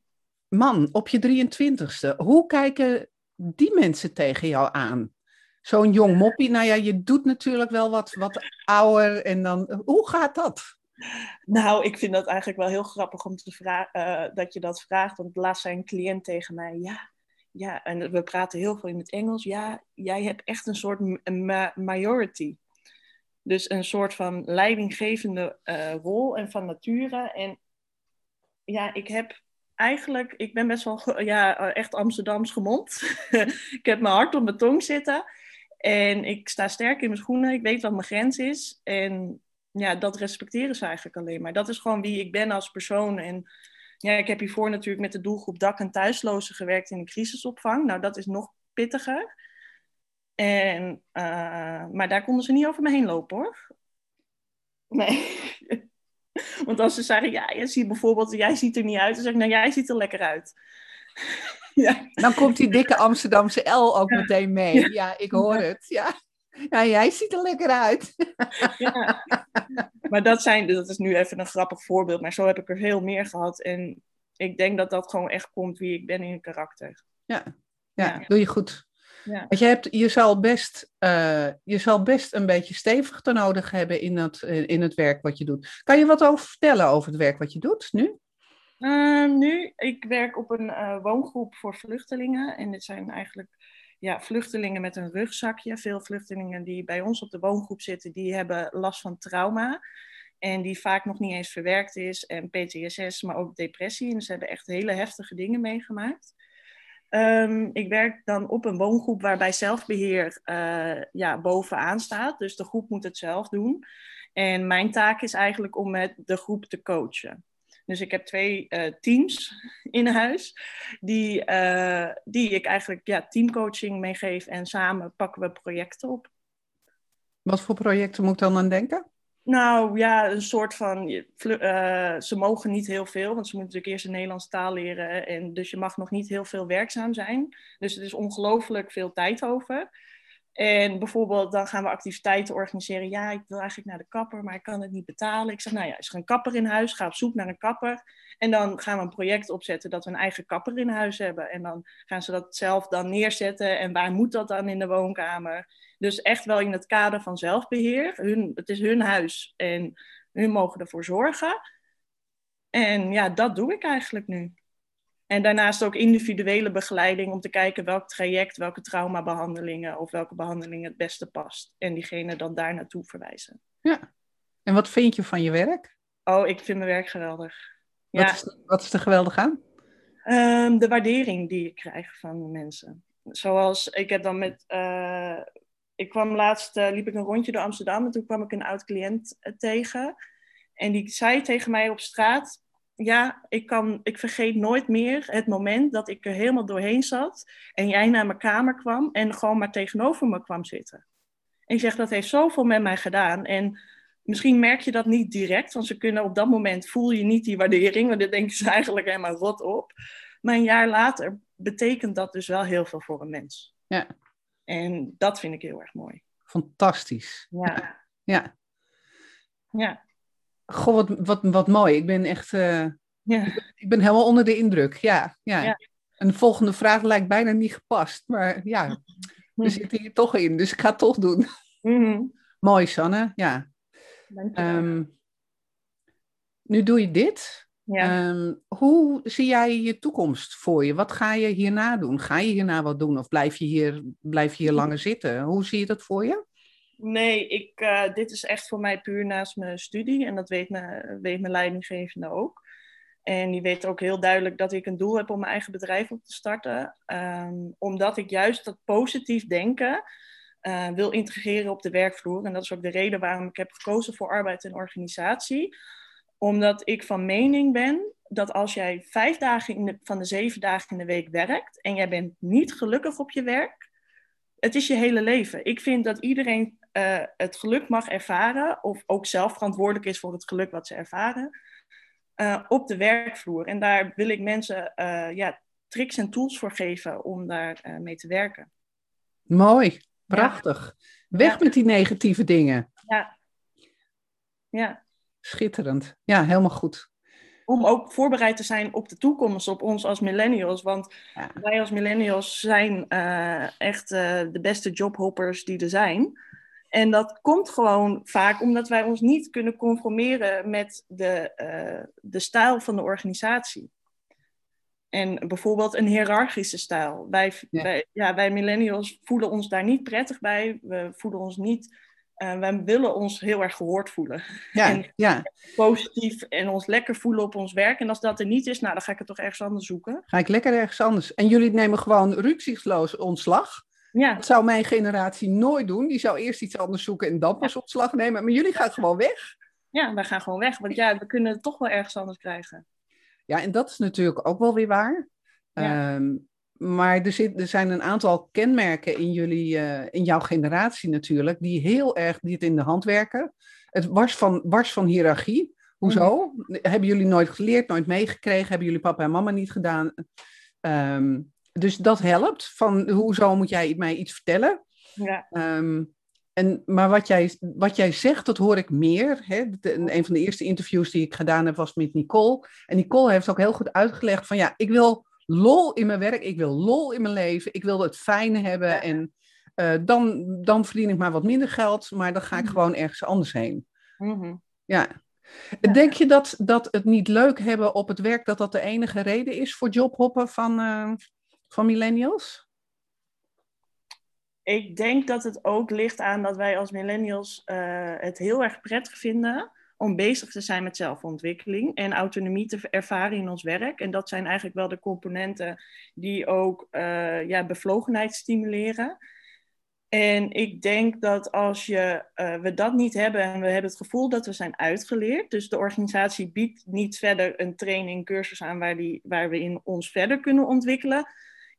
A: Man, op je 23ste, hoe kijken die mensen tegen jou aan? Zo'n jong moppie, nou ja, je doet natuurlijk wel wat, wat ouder en dan, hoe gaat dat?
B: Nou, ik vind dat eigenlijk wel heel grappig om te vragen, uh, dat je dat vraagt. Want laatst zei een cliënt tegen mij, ja, ja, en we praten heel veel in het Engels. Ja, jij hebt echt een soort ma majority. Dus een soort van leidinggevende uh, rol en van nature. En ja, ik heb eigenlijk, ik ben best wel *laughs* ja, echt Amsterdams gemond. *laughs* ik heb mijn hart op mijn tong zitten. En ik sta sterk in mijn schoenen. Ik weet wat mijn grens is. En ja, dat respecteren ze eigenlijk alleen maar. Dat is gewoon wie ik ben als persoon. En ja, ik heb hiervoor natuurlijk met de doelgroep dak- en thuislozen gewerkt in de crisisopvang. Nou, dat is nog pittiger. En, uh, maar daar konden ze niet over me heen lopen hoor. Nee. *laughs* *laughs* Want als ze zeggen, ja, je ziet bijvoorbeeld, jij ziet er niet uit, dan zeg ik, nou, jij ziet er lekker uit. *laughs*
A: ja. Dan komt die dikke Amsterdamse L ook meteen mee. Ja, ik hoor het. Ja. ja, jij ziet er lekker uit.
B: ja. Maar dat, zijn, dat is nu even een grappig voorbeeld, maar zo heb ik er veel meer gehad. En ik denk dat dat gewoon echt komt wie ik ben in karakter.
A: Ja, ja, doe je goed. Ja. Want je, hebt, je, zal best, uh, je zal best een beetje stevig te nodig hebben in het, in het werk wat je doet. Kan je wat over vertellen over het werk wat je doet nu?
B: Uh, nu, ik werk op een uh, woongroep voor vluchtelingen. En dit zijn eigenlijk ja, vluchtelingen met een rugzakje. Veel vluchtelingen die bij ons op de woongroep zitten, die hebben last van trauma. En die vaak nog niet eens verwerkt is. En PTSS, maar ook depressie. En ze hebben echt hele heftige dingen meegemaakt. Um, ik werk dan op een woongroep waarbij zelfbeheer uh, ja, bovenaan staat. Dus de groep moet het zelf doen. En mijn taak is eigenlijk om met de groep te coachen. Dus ik heb twee uh, teams in huis die, uh, die ik eigenlijk ja, teamcoaching meegeef en samen pakken we projecten op.
A: Wat voor projecten moet ik dan aan denken?
B: Nou ja, een soort van. Uh, ze mogen niet heel veel, want ze moeten natuurlijk eerst de Nederlandse taal leren. En dus je mag nog niet heel veel werkzaam zijn. Dus het is ongelooflijk veel tijd over. En bijvoorbeeld, dan gaan we activiteiten organiseren. Ja, ik wil eigenlijk naar de kapper, maar ik kan het niet betalen. Ik zeg, nou ja, is er een kapper in huis? Ga op zoek naar een kapper. En dan gaan we een project opzetten dat we een eigen kapper in huis hebben. En dan gaan ze dat zelf dan neerzetten. En waar moet dat dan in de woonkamer? Dus echt wel in het kader van zelfbeheer. Hun, het is hun huis en hun mogen ervoor zorgen. En ja, dat doe ik eigenlijk nu. En daarnaast ook individuele begeleiding om te kijken welk traject, welke traumabehandelingen of welke behandeling het beste past. En diegene dan daar naartoe verwijzen.
A: Ja. En wat vind je van je werk?
B: Oh, ik vind mijn werk geweldig.
A: Wat, ja. is, wat is er geweldig aan?
B: Um, de waardering die ik krijg van mensen. Zoals ik heb dan met. Uh, ik kwam laatst, uh, liep ik een rondje door Amsterdam en toen kwam ik een oud cliënt uh, tegen. En die zei tegen mij op straat: ja, ik, kan, ik vergeet nooit meer het moment dat ik er helemaal doorheen zat en jij naar mijn kamer kwam en gewoon maar tegenover me kwam zitten. En ik zeg, dat heeft zoveel met mij gedaan. En misschien merk je dat niet direct, want ze kunnen op dat moment voel je niet die waardering, want dan denken ze eigenlijk helemaal rot op. Maar een jaar later betekent dat dus wel heel veel voor een mens.
A: Ja.
B: En dat vind ik heel erg mooi.
A: Fantastisch.
B: Ja.
A: Ja.
B: Ja.
A: Goh, wat, wat, wat mooi. Ik ben echt. Uh, ja. Ik ben helemaal onder de indruk. Ja, ja. ja. En de volgende vraag lijkt bijna niet gepast. Maar ja, *laughs* we zitten hier toch in, dus ik ga het toch doen. *laughs*
B: Mm
A: mooi, Sanne. Ja. Um, nu doe je dit.
B: Ja.
A: Um, hoe zie jij je toekomst voor je? Wat ga je hierna doen? Ga je hierna wat doen of blijf je hier, blijf je hier *laughs* langer zitten? Hoe zie je dat voor je?
B: Nee, ik, uh, dit is echt voor mij puur naast mijn studie. En dat weet, me, weet mijn leidinggevende ook. En die weet ook heel duidelijk dat ik een doel heb om mijn eigen bedrijf op te starten. Um, omdat ik juist dat positief denken uh, wil integreren op de werkvloer. En dat is ook de reden waarom ik heb gekozen voor arbeid en organisatie. Omdat ik van mening ben dat als jij vijf dagen in de, van de zeven dagen in de week werkt en jij bent niet gelukkig op je werk, het is je hele leven. Ik vind dat iedereen uh, het geluk mag ervaren, of ook zelf verantwoordelijk is voor het geluk wat ze ervaren, uh, op de werkvloer. En daar wil ik mensen uh, ja, tricks en tools voor geven om daar mee te werken.
A: Mooi, prachtig. Weg met die negatieve dingen.
B: Ja. ja.
A: Schitterend. Ja, helemaal goed
B: om ook voorbereid te zijn op de toekomst, op ons als millennials. Want wij als millennials zijn uh, echt uh, de beste jobhoppers die er zijn. En dat komt gewoon vaak omdat wij ons niet kunnen conformeren met de, uh, de stijl van de organisatie. En bijvoorbeeld een hiërarchische stijl. Wij, ja. Wij, ja, wij millennials voelen ons daar niet prettig bij. We voelen ons niet uh, wij willen ons heel erg gehoord voelen.
A: Ja,
B: en
A: ja.
B: positief en ons lekker voelen op ons werk. En als dat er niet is, nou, dan ga ik het toch ergens anders zoeken.
A: Ga ik lekker ergens anders. En jullie nemen gewoon rukzichtloos ontslag.
B: Ja.
A: Dat zou mijn generatie nooit doen. Die zou eerst iets anders zoeken en dan pas ontslag nemen. Maar jullie gaan gewoon weg.
B: Ja, wij gaan gewoon weg. Want ja, we kunnen het toch wel ergens anders krijgen.
A: Ja, en dat is natuurlijk ook wel weer waar. Ja. Um, maar er, zit, er zijn een aantal kenmerken in, jullie, uh, in jouw generatie natuurlijk, die heel erg die het in de hand werken. Het was van, was van hiërarchie. Hoezo? Mm. Hebben jullie nooit geleerd, nooit meegekregen? Hebben jullie papa en mama niet gedaan? Um, dus dat helpt. Van hoezo moet jij mij iets vertellen?
B: Ja.
A: Um, en, maar wat jij, wat jij zegt, dat hoor ik meer. Hè? De, een van de eerste interviews die ik gedaan heb was met Nicole. En Nicole heeft ook heel goed uitgelegd van ja, ik wil lol in mijn werk, ik wil lol in mijn leven, ik wil het fijne hebben. En uh, dan, dan verdien ik maar wat minder geld, maar dan ga ik mm gewoon ergens anders heen.
B: Mm -hmm.
A: ja. ja. Denk je dat, dat het niet leuk hebben op het werk, dat dat de enige reden is voor jobhoppen van, uh, van millennials?
B: Ik denk dat het ook ligt aan dat wij als millennials uh, het heel erg prettig vinden om bezig te zijn met zelfontwikkeling en autonomie te ervaren in ons werk. En dat zijn eigenlijk wel de componenten die ook uh, ja, bevlogenheid stimuleren. En ik denk dat als je, uh, we dat niet hebben en we hebben het gevoel dat we zijn uitgeleerd, dus de organisatie biedt niet verder een training, cursus aan waar, die, waar we in ons verder kunnen ontwikkelen,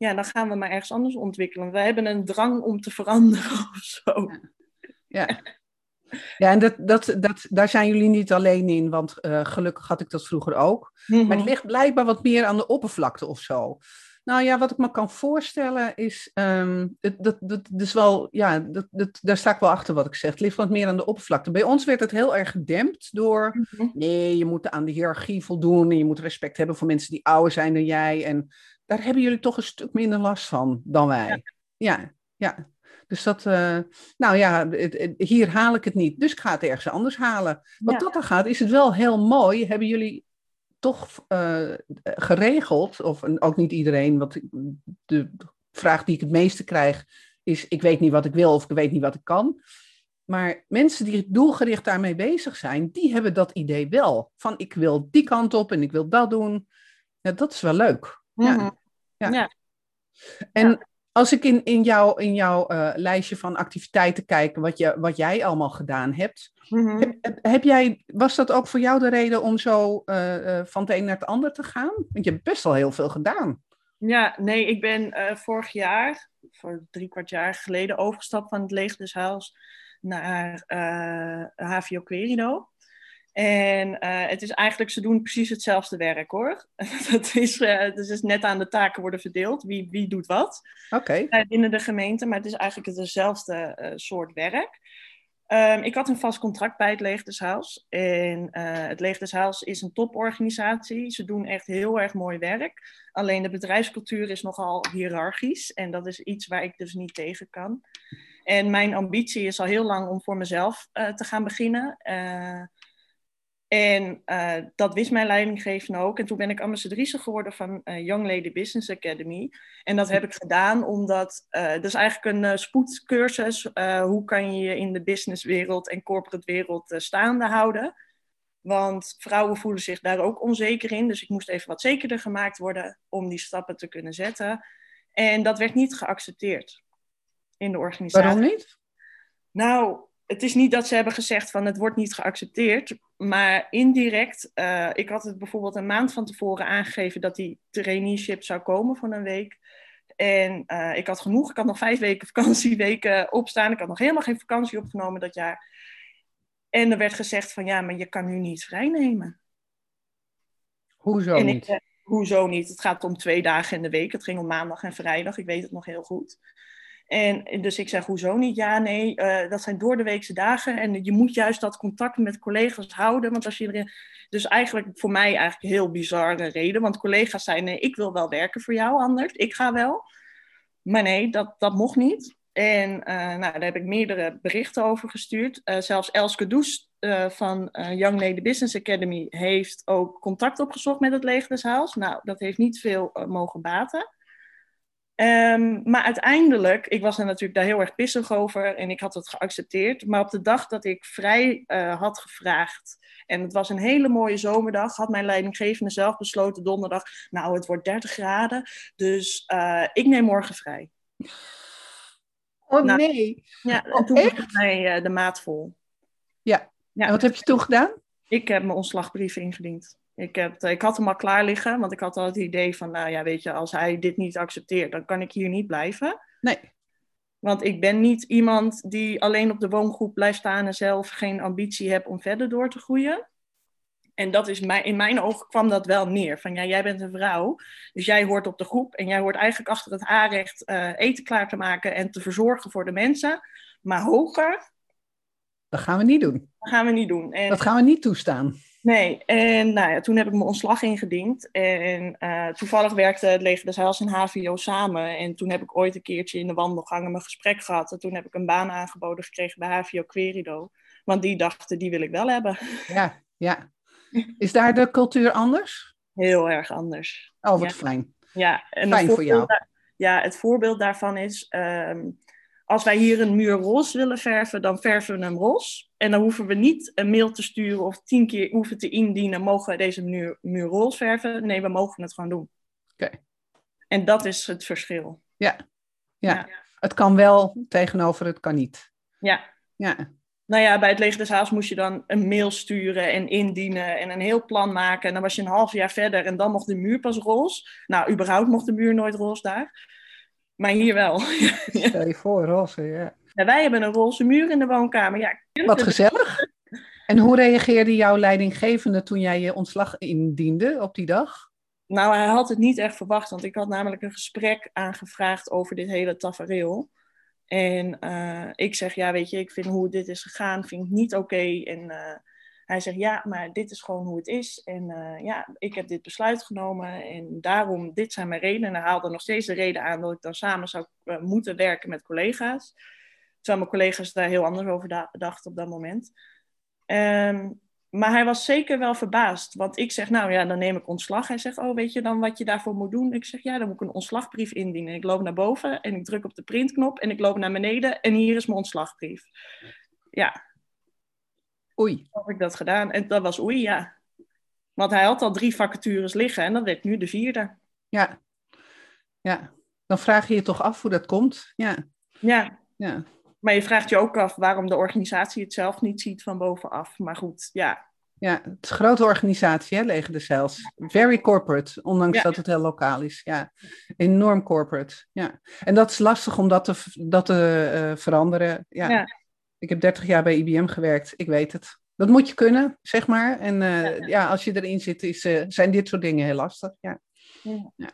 B: ja, dan gaan we maar ergens anders ontwikkelen. We hebben een drang om te veranderen *laughs* of zo.
A: Ja. ja. Ja, en dat, dat, dat, daar zijn jullie niet alleen in, want uh, gelukkig had ik dat vroeger ook. Mm -hmm. Maar het ligt blijkbaar wat meer aan de oppervlakte of zo. Nou ja, wat ik me kan voorstellen is, um, dat, dat, dat, dus wel, ja, dat, dat, daar sta ik wel achter wat ik zeg. Het ligt wat meer aan de oppervlakte. Bij ons werd het heel erg gedempt door, mm -hmm. nee, je moet aan de hiërarchie voldoen en je moet respect hebben voor mensen die ouder zijn dan jij. En daar hebben jullie toch een stuk minder last van dan wij. Ja, ja. ja. Dus dat, uh, nou ja, het, het, hier haal ik het niet. Dus ik ga het ergens anders halen. Wat ja. dat dan gaat, is het wel heel mooi. Hebben jullie toch uh, geregeld, of ook niet iedereen, want de vraag die ik het meeste krijg is: ik weet niet wat ik wil of ik weet niet wat ik kan. Maar mensen die doelgericht daarmee bezig zijn, die hebben dat idee wel. Van ik wil die kant op en ik wil dat doen. Ja, dat is wel leuk.
B: Mm -hmm. ja. ja.
A: En als ik in, in, jou, in jouw uh, lijstje van activiteiten kijk, wat, je, wat jij allemaal gedaan hebt,
B: mm -hmm.
A: heb, heb, jij, was dat ook voor jou de reden om zo uh, uh, van het een naar het ander te gaan? Want je hebt best wel heel veel gedaan.
B: Ja, nee, ik ben vorig jaar, voor drie kwart jaar geleden, overgestapt van het Leegdeshuis naar HVO Querido. En uh, het is eigenlijk, ze doen precies hetzelfde werk hoor. *laughs* dat is, uh, dus is net aan de taken worden verdeeld. Wie, wie doet wat
A: okay.
B: uh, binnen de gemeente. Maar het is eigenlijk hetzelfde soort werk. Um, ik had een vast contract bij het Leegdeshuis. En het Leegdeshuis is een toporganisatie. Ze doen echt heel erg mooi werk. Alleen de bedrijfscultuur is nogal hiërarchisch. En dat is iets waar ik dus niet tegen kan. En mijn ambitie is al heel lang om voor mezelf te gaan beginnen. En uh, dat wist mijn leidinggevende ook. En toen ben ik ambassadrice geworden van uh, Young Lady Business Academy. En dat heb ik gedaan omdat, uh, dat is eigenlijk een spoedcursus. hoe kan je je in de businesswereld en corporate wereld staande houden? Want vrouwen voelen zich daar ook onzeker in. Dus ik moest even wat zekerder gemaakt worden om die stappen te kunnen zetten. En dat werd niet geaccepteerd in de organisatie.
A: Waarom niet?
B: Nou, het is niet dat ze hebben gezegd van het wordt niet geaccepteerd, maar indirect, uh, ik had het bijvoorbeeld een maand van tevoren aangegeven dat die traineeship zou komen van een week. En uh, ik had genoeg, ik had nog vijf weken vakantieweken opstaan, ik had nog helemaal geen vakantie opgenomen dat jaar. En er werd gezegd van ja, maar je kan nu niet vrijnemen.
A: Hoezo en niet?
B: Ik, hoezo niet? Het gaat om twee dagen in de week. Het ging om maandag en vrijdag, ik weet het nog heel goed. En dus ik zeg, hoezo niet? Ja, nee, uh, dat zijn door de weekse dagen. En je moet juist dat contact met collega's houden. Want als je erin... Dus eigenlijk voor mij eigenlijk een heel bizarre reden. Want collega's zeiden, nee, ik wil wel werken voor jou anders. Ik ga wel. Maar nee, dat, dat mocht niet. En uh, nou, daar heb ik meerdere berichten over gestuurd. Zelfs Elske Does van Young Lady Business Academy heeft ook contact opgezocht met het Leger. Nou, dat heeft niet veel mogen baten. Um, maar uiteindelijk, ik was er natuurlijk daar heel erg pissig over en ik had het geaccepteerd. Maar op de dag dat ik vrij uh, had gevraagd, en het was een hele mooie zomerdag, had mijn leidinggevende zelf besloten donderdag, nou het wordt 30 graden, dus uh, ik neem morgen vrij.
A: Oh nou, nee.
B: Ja,
A: oh,
B: toen was mij uh, de maat vol.
A: Ja. ja. En wat heb je toen gedaan?
B: Ik heb mijn ontslagbrief ingediend. Ik, heb, ik had hem al klaar liggen, want ik had al het idee van, nou ja, weet je, als hij dit niet accepteert, dan kan ik hier niet blijven.
A: Nee.
B: Want ik ben niet iemand die alleen op de woongroep blijft staan en zelf geen ambitie heeft om verder door te groeien. En dat is mijn, in mijn ogen kwam dat wel neer. Van ja, jij bent een vrouw, dus jij hoort op de groep en jij hoort eigenlijk achter het aanrecht uh, eten klaar te maken en te verzorgen voor de mensen. Maar hoger.
A: Dat gaan we niet doen.
B: Dat gaan we niet doen.
A: En, dat gaan we niet toestaan.
B: Nee, en nou ja, toen heb ik mijn ontslag ingediend. En uh, toevallig werkte het Leger des Heils en HVO samen. En toen heb ik ooit een keertje in de wandelgangen mijn gesprek gehad. En toen heb ik een baan aangeboden gekregen bij HVO Querido. Want die dachten, die wil ik wel hebben.
A: Ja, ja. Is daar de cultuur anders?
B: Heel erg anders.
A: Oh, wat
B: ja.
A: fijn.
B: Ja, en
A: fijn voor jou.
B: ja, het voorbeeld daarvan is... Um, als wij hier een muur roze willen verven, dan verven we hem roze. En dan hoeven we niet een mail te sturen of tien keer hoeven te indienen, mogen we deze muur, muur roze verven? Nee, we mogen het gewoon doen.
A: Oké. Okay.
B: En dat is het verschil.
A: Ja. ja. Ja. het kan wel tegenover het kan niet.
B: Ja.
A: Ja.
B: Nou ja, bij het Leger des Haals moest je dan een mail sturen en indienen en een heel plan maken. En dan was je een half jaar verder en dan mocht de muur pas roze. Nou, überhaupt mocht de muur nooit roze daar. Maar hier wel. *laughs*
A: Stel je voor, roze, ja.
B: ja. Wij hebben een roze muur in de woonkamer. Ja,
A: Wat gezellig. En hoe reageerde jouw leidinggevende toen jij je ontslag indiende op die dag?
B: Nou, hij had het niet echt verwacht, want ik had namelijk een gesprek aangevraagd over dit hele tafereel. En uh, ik zeg, ja, weet je, ik vind hoe dit is gegaan, vind ik niet oké. Okay. En uh, hij zegt, ja, maar dit is gewoon hoe het is. En uh, ja, ik heb dit besluit genomen en daarom, dit zijn mijn redenen. En hij haalde nog steeds de reden aan dat ik dan samen zou uh, moeten werken met collega's. Terwijl mijn collega's daar heel anders over dachten op dat moment. Um, maar hij was zeker wel verbaasd. Want ik zeg, nou ja, dan neem ik ontslag. Hij zegt, oh, weet je dan wat je daarvoor moet doen? Ik zeg, ja, dan moet ik een ontslagbrief indienen. Ik loop naar boven en ik druk op de printknop en ik loop naar beneden en hier is mijn ontslagbrief. Ja,
A: Oei.
B: Heb ik dat gedaan. En dat was oei, ja. Want hij had al drie vacatures liggen en dat werd nu de vierde.
A: Ja. Ja. Dan vraag je je toch af hoe dat komt. Ja.
B: Ja.
A: ja.
B: Maar je vraagt je ook af waarom de organisatie het zelf niet ziet van bovenaf. Maar goed, ja.
A: Ja, het is een grote organisatie, hè, Leger de Cels. Very corporate, ondanks ja. dat het heel lokaal is. Ja, enorm corporate. Ja. En dat is lastig om dat te, dat te uh, veranderen. Ja. ja. Ik heb 30 jaar bij IBM gewerkt, ik weet het. Dat moet je kunnen, zeg maar. En uh, ja. ja. als je erin zit, is, uh, zijn dit soort dingen heel lastig. Ja. ja.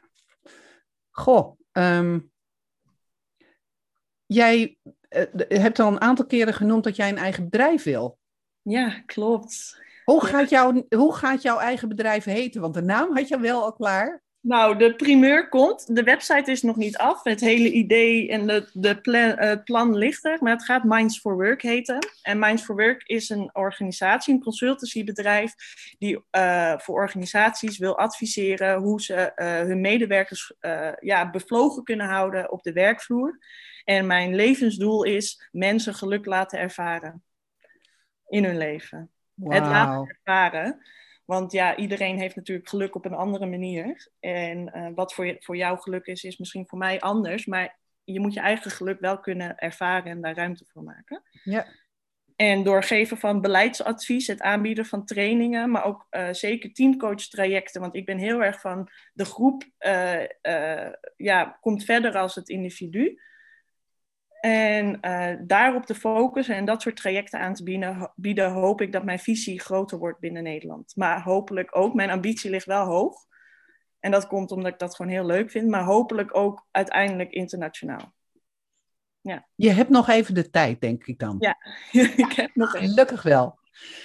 A: Goh, um, jij uh, hebt al een aantal keren genoemd dat jij een eigen bedrijf wil.
B: Ja, klopt.
A: Hoe gaat, jou, hoe gaat jouw eigen bedrijf heten? Want de naam had je wel al klaar.
B: Nou, de primeur komt. De website is nog niet af. Het hele idee en de, de plan, uh, plan ligt er. Maar het gaat Minds for Work heten. En Minds for Work is een organisatie, een consultancybedrijf... die uh, voor organisaties wil adviseren hoe ze uh, hun medewerkers ja, bevlogen kunnen houden op de werkvloer. En mijn levensdoel is mensen geluk laten ervaren in hun leven.
A: Wow.
B: Het laten ervaren. Want ja, iedereen heeft natuurlijk geluk op een andere manier. En uh, wat voor, je, voor jou geluk is, is misschien voor mij anders. Maar je moet je eigen geluk wel kunnen ervaren en daar ruimte voor maken.
A: Ja.
B: En door geven van beleidsadvies, het aanbieden van trainingen, maar ook uh, zeker teamcoach-trajecten. Want ik ben heel erg van de groep uh, uh, ja, komt verder als het individu. En daarop te focussen en dat soort trajecten aan te bieden, bieden, hoop ik dat mijn visie groter wordt binnen Nederland. Maar hopelijk ook, mijn ambitie ligt wel hoog. En dat komt omdat ik dat gewoon heel leuk vind, maar hopelijk ook uiteindelijk internationaal.
A: Ja. Je hebt nog even de tijd, denk ik dan.
B: Ja, *laughs* ik heb nog even.
A: Gelukkig wel.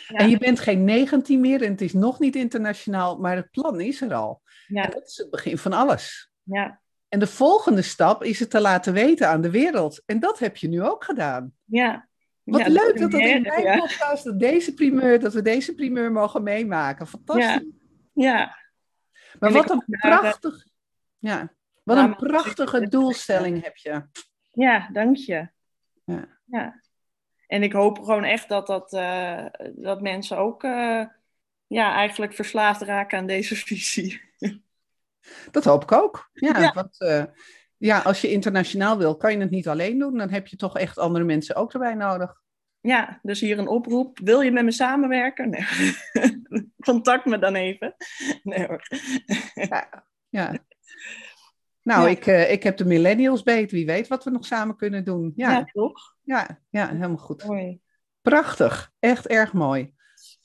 A: En je bent geen 19 meer en het is nog niet internationaal, maar het plan is er al. Ja. En dat is het begin van alles.
B: Ja.
A: En de volgende stap is het te laten weten aan de wereld. En dat heb je nu ook gedaan.
B: Ja.
A: Wat
B: ja,
A: leuk dat dat in mijn ja. podcast, dat, deze primeur, dat we deze primeur mogen meemaken. Fantastisch.
B: Ja. ja.
A: Maar wat een prachtig, ja, wat een prachtige doelstelling heb je.
B: Ja, dank je. Ja. ja. En ik hoop gewoon echt dat, dat, uh, dat mensen ook uh, ja, eigenlijk verslaafd raken aan deze visie. *laughs*
A: Dat hoop ik ook. Ja, ja. Want, uh, ja, als je internationaal wil, kan je het niet alleen doen. Dan heb je toch echt andere mensen ook erbij nodig.
B: Ja, dus hier een oproep. Wil je met me samenwerken? Nee. *laughs* Contact me dan even. Nee hoor.
A: Ja, ja. Nou, ik, uh, ik heb de millennials beet. Wie weet wat we nog samen kunnen doen. Ja,
B: ja toch?
A: Ja, ja, helemaal goed.
B: Mooi.
A: Prachtig. Echt erg mooi.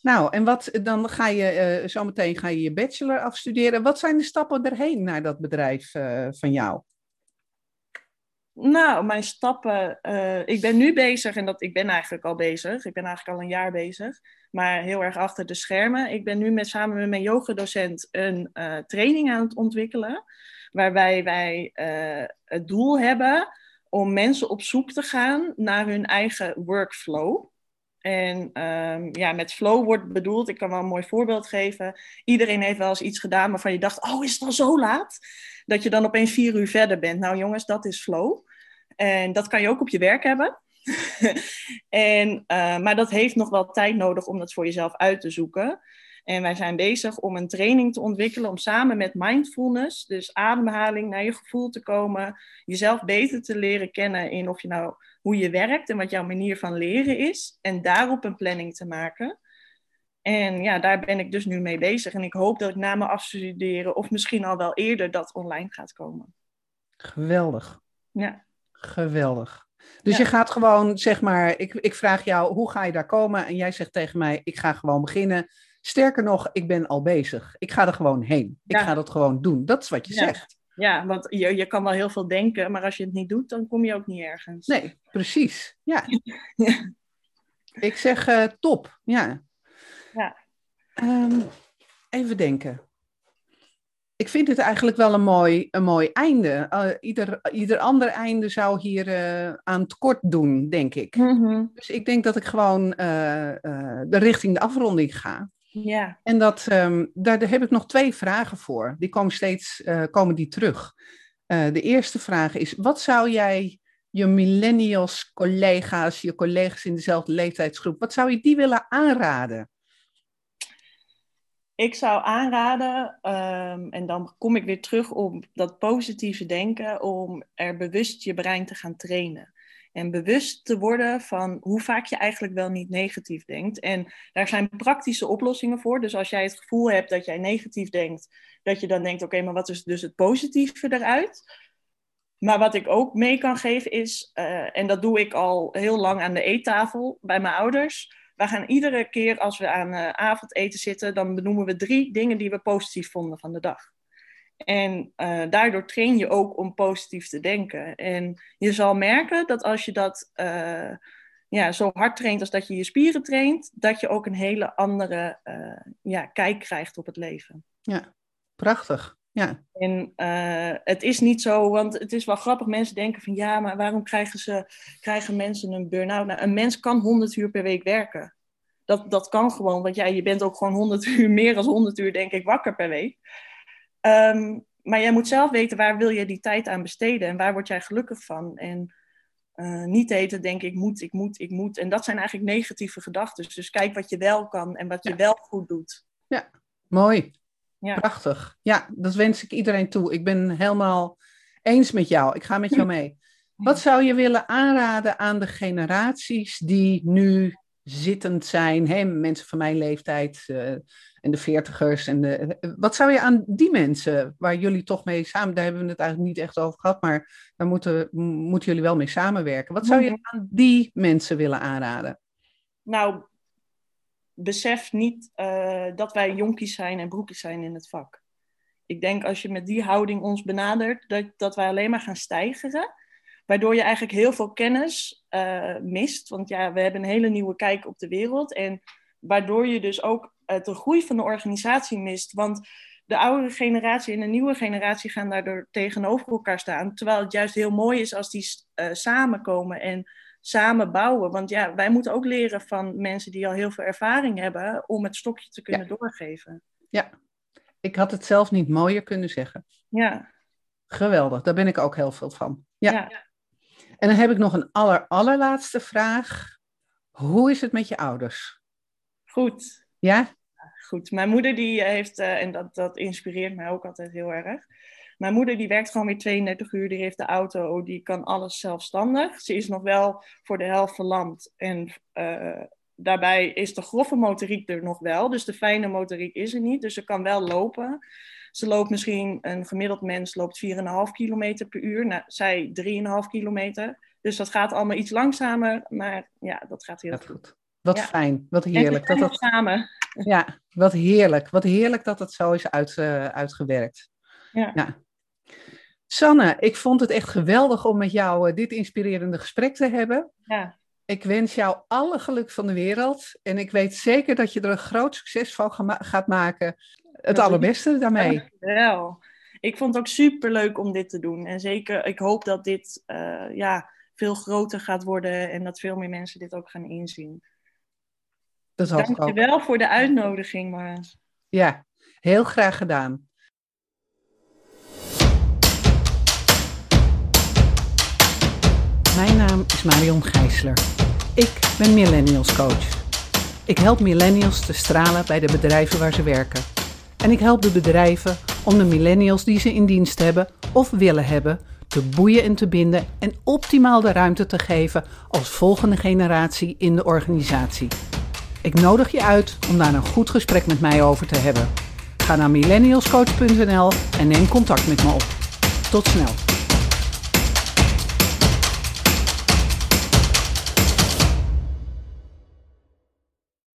A: Nou, en wat, dan ga je uh, zometeen ga je je bachelor afstuderen. Wat zijn de stappen erheen naar dat bedrijf uh, van jou?
B: Nou, mijn stappen. Uh, ik ben nu bezig en dat, ik ben eigenlijk al bezig. Ik ben eigenlijk al een jaar bezig, maar heel erg achter de schermen. Ik ben nu met, samen met mijn yogadocent een training aan het ontwikkelen, waarbij wij het doel hebben om mensen op zoek te gaan naar hun eigen workflow. En um, ja, met flow wordt bedoeld, ik kan wel een mooi voorbeeld geven. Iedereen heeft wel eens iets gedaan waarvan je dacht, oh, is het al zo laat? Dat je dan opeens vier uur verder bent. Nou jongens, dat is flow. En dat kan je ook op je werk hebben. *laughs* en, uh, maar dat heeft nog wel tijd nodig om dat voor jezelf uit te zoeken. En wij zijn bezig om een training te ontwikkelen om samen met mindfulness, dus ademhaling, naar je gevoel te komen, jezelf beter te leren kennen in of je nou hoe je werkt en wat jouw manier van leren is. En daarop een planning te maken. En ja, daar ben ik dus nu mee bezig. En ik hoop dat ik na mijn afstuderen, of misschien al wel eerder, dat online gaat komen.
A: Geweldig.
B: Ja.
A: Geweldig. Dus ja. je gaat gewoon, zeg maar, ik, ik vraag jou, hoe ga je daar komen? En jij zegt tegen mij, ik ga gewoon beginnen. Sterker nog, ik ben al bezig. Ik ga er gewoon heen. Ik ga dat gewoon doen. Dat is wat je
B: ja.
A: zegt.
B: Ja, want je, je kan wel heel veel denken, maar als je het niet doet, dan kom je ook niet ergens.
A: Nee, precies. Ja. *laughs* Ik zeg uh, top. Ja.
B: ja.
A: Um, even denken ik vind het eigenlijk wel een mooi, een mooi einde. Uh, ieder, ieder ander einde zou hier uh, aan tekort doen, denk ik.
B: Mm -hmm.
A: Dus ik denk dat ik gewoon de richting de afronding ga.
B: Ja.
A: En dat, um, daar, daar, heb ik nog twee vragen voor. Die komen steeds komen die terug. de eerste vraag is: wat zou jij je millennials collega's, je collega's in dezelfde leeftijdsgroep, wat zou je die willen aanraden?
B: Ik zou aanraden, um, en dan kom ik weer terug op dat positieve denken, om er bewust je brein te gaan trainen. En bewust te worden van hoe vaak je eigenlijk wel niet negatief denkt. En daar zijn praktische oplossingen voor. Dus als jij het gevoel hebt dat jij negatief denkt, dat je dan denkt: oké, maar wat is dus het positieve eruit? Maar wat ik ook mee kan geven is, uh, en dat doe ik al heel lang aan de eettafel bij mijn ouders we gaan iedere keer als we aan uh, avondeten zitten, dan benoemen we drie dingen die we positief vonden van de dag. En uh, daardoor train je ook om positief te denken. En je zal merken dat als je dat uh, ja, zo hard traint als dat je je spieren traint, dat je ook een hele andere ja, kijk krijgt op het leven.
A: Ja, prachtig. Ja.
B: En het is niet zo, want het is wel grappig. Mensen denken van ja, maar waarom krijgen, ze, krijgen mensen een burn-out? Nou, een mens kan 100 uur per week werken. Dat, dat kan gewoon, want ja, je bent ook gewoon 100 uur, meer dan 100 uur denk ik, wakker per week. Um, maar jij moet zelf weten waar wil je die tijd aan besteden en waar word jij gelukkig van. En uh, niet eten denk ik moet, ik moet, ik moet. En dat zijn eigenlijk negatieve gedachten. Dus kijk wat je wel kan en wat je ja. wel goed doet.
A: Ja, mooi. Ja. Prachtig. Ja, dat wens ik iedereen toe. Ik ben helemaal eens met jou. Ik ga met jou mee. *laughs* Wat zou je willen aanraden aan de generaties die nu zittend zijn, hè? mensen van mijn leeftijd uh, en de veertigers. En de, wat zou je aan die mensen, waar jullie toch mee samen, daar hebben we het eigenlijk niet echt over gehad, maar daar moeten, moeten jullie wel mee samenwerken. Wat zou je mhm. aan die mensen willen aanraden?
B: Nou, besef niet uh, dat wij jonkies zijn en broekjes zijn in het vak. Ik denk als je met die houding ons benadert, dat, dat wij alleen maar gaan stijgeren. Waardoor je eigenlijk heel veel kennis uh, mist. Want ja, we hebben een hele nieuwe kijk op de wereld. En waardoor je dus ook de groei van de organisatie mist. Want de oudere generatie en de nieuwe generatie gaan daardoor tegenover elkaar staan. Terwijl het juist heel mooi is als die uh, samenkomen en samen bouwen. Want ja, wij moeten ook leren van mensen die al heel veel ervaring hebben om het stokje te kunnen doorgeven.
A: Ja, ik had het zelf niet mooier kunnen zeggen.
B: Ja.
A: Geweldig, daar ben ik ook heel veel van. Ja. ja. En dan heb ik nog een aller, allerlaatste vraag. Hoe is het met je ouders?
B: Goed.
A: Ja?
B: Goed. Mijn moeder die heeft, uh, en dat, dat inspireert mij ook altijd heel erg. Mijn moeder die werkt gewoon weer 32 uur, die heeft de auto, die kan alles zelfstandig. Ze is nog wel voor de helft verlamd en uh, daarbij is de grove motoriek er nog wel, dus de fijne motoriek is er niet. Dus ze kan wel lopen. Ze loopt misschien, een gemiddeld mens loopt 4,5 kilometer per uur. Nou, zij 3,5 kilometer. Dus dat gaat allemaal iets langzamer, maar ja, dat gaat heel goed.
A: Wat fijn, wat heerlijk.
B: dat dat samen.
A: Ja, wat heerlijk. Wat heerlijk dat het zo is uit, uh, uitgewerkt.
B: Ja. ja.
A: Sanne, ik vond het echt geweldig om met jou uh, dit inspirerende gesprek te hebben.
B: Ja.
A: Ik wens jou alle geluk van de wereld. En ik weet zeker dat je er een groot succes van gaat maken. Het allerbeste daarmee.
B: Wel. Ik vond het ook super leuk om dit te doen. En zeker, ik hoop dat dit uh, ja, veel groter gaat worden en dat veel meer mensen dit ook gaan inzien.
A: Dat
B: Dank je wel voor de uitnodiging, Maas.
A: Ja, heel graag gedaan. Mijn naam is Marion Gijsler. Ik ben Millennials Coach. Ik help millennials te stralen bij de bedrijven waar ze werken. En ik help de bedrijven om de millennials die ze in dienst hebben of willen hebben te boeien en te binden en optimaal de ruimte te geven als volgende generatie in de organisatie. Ik nodig je uit om daar een goed gesprek met mij over te hebben. Ga naar millennialscoach.nl en neem contact met me op. Tot snel.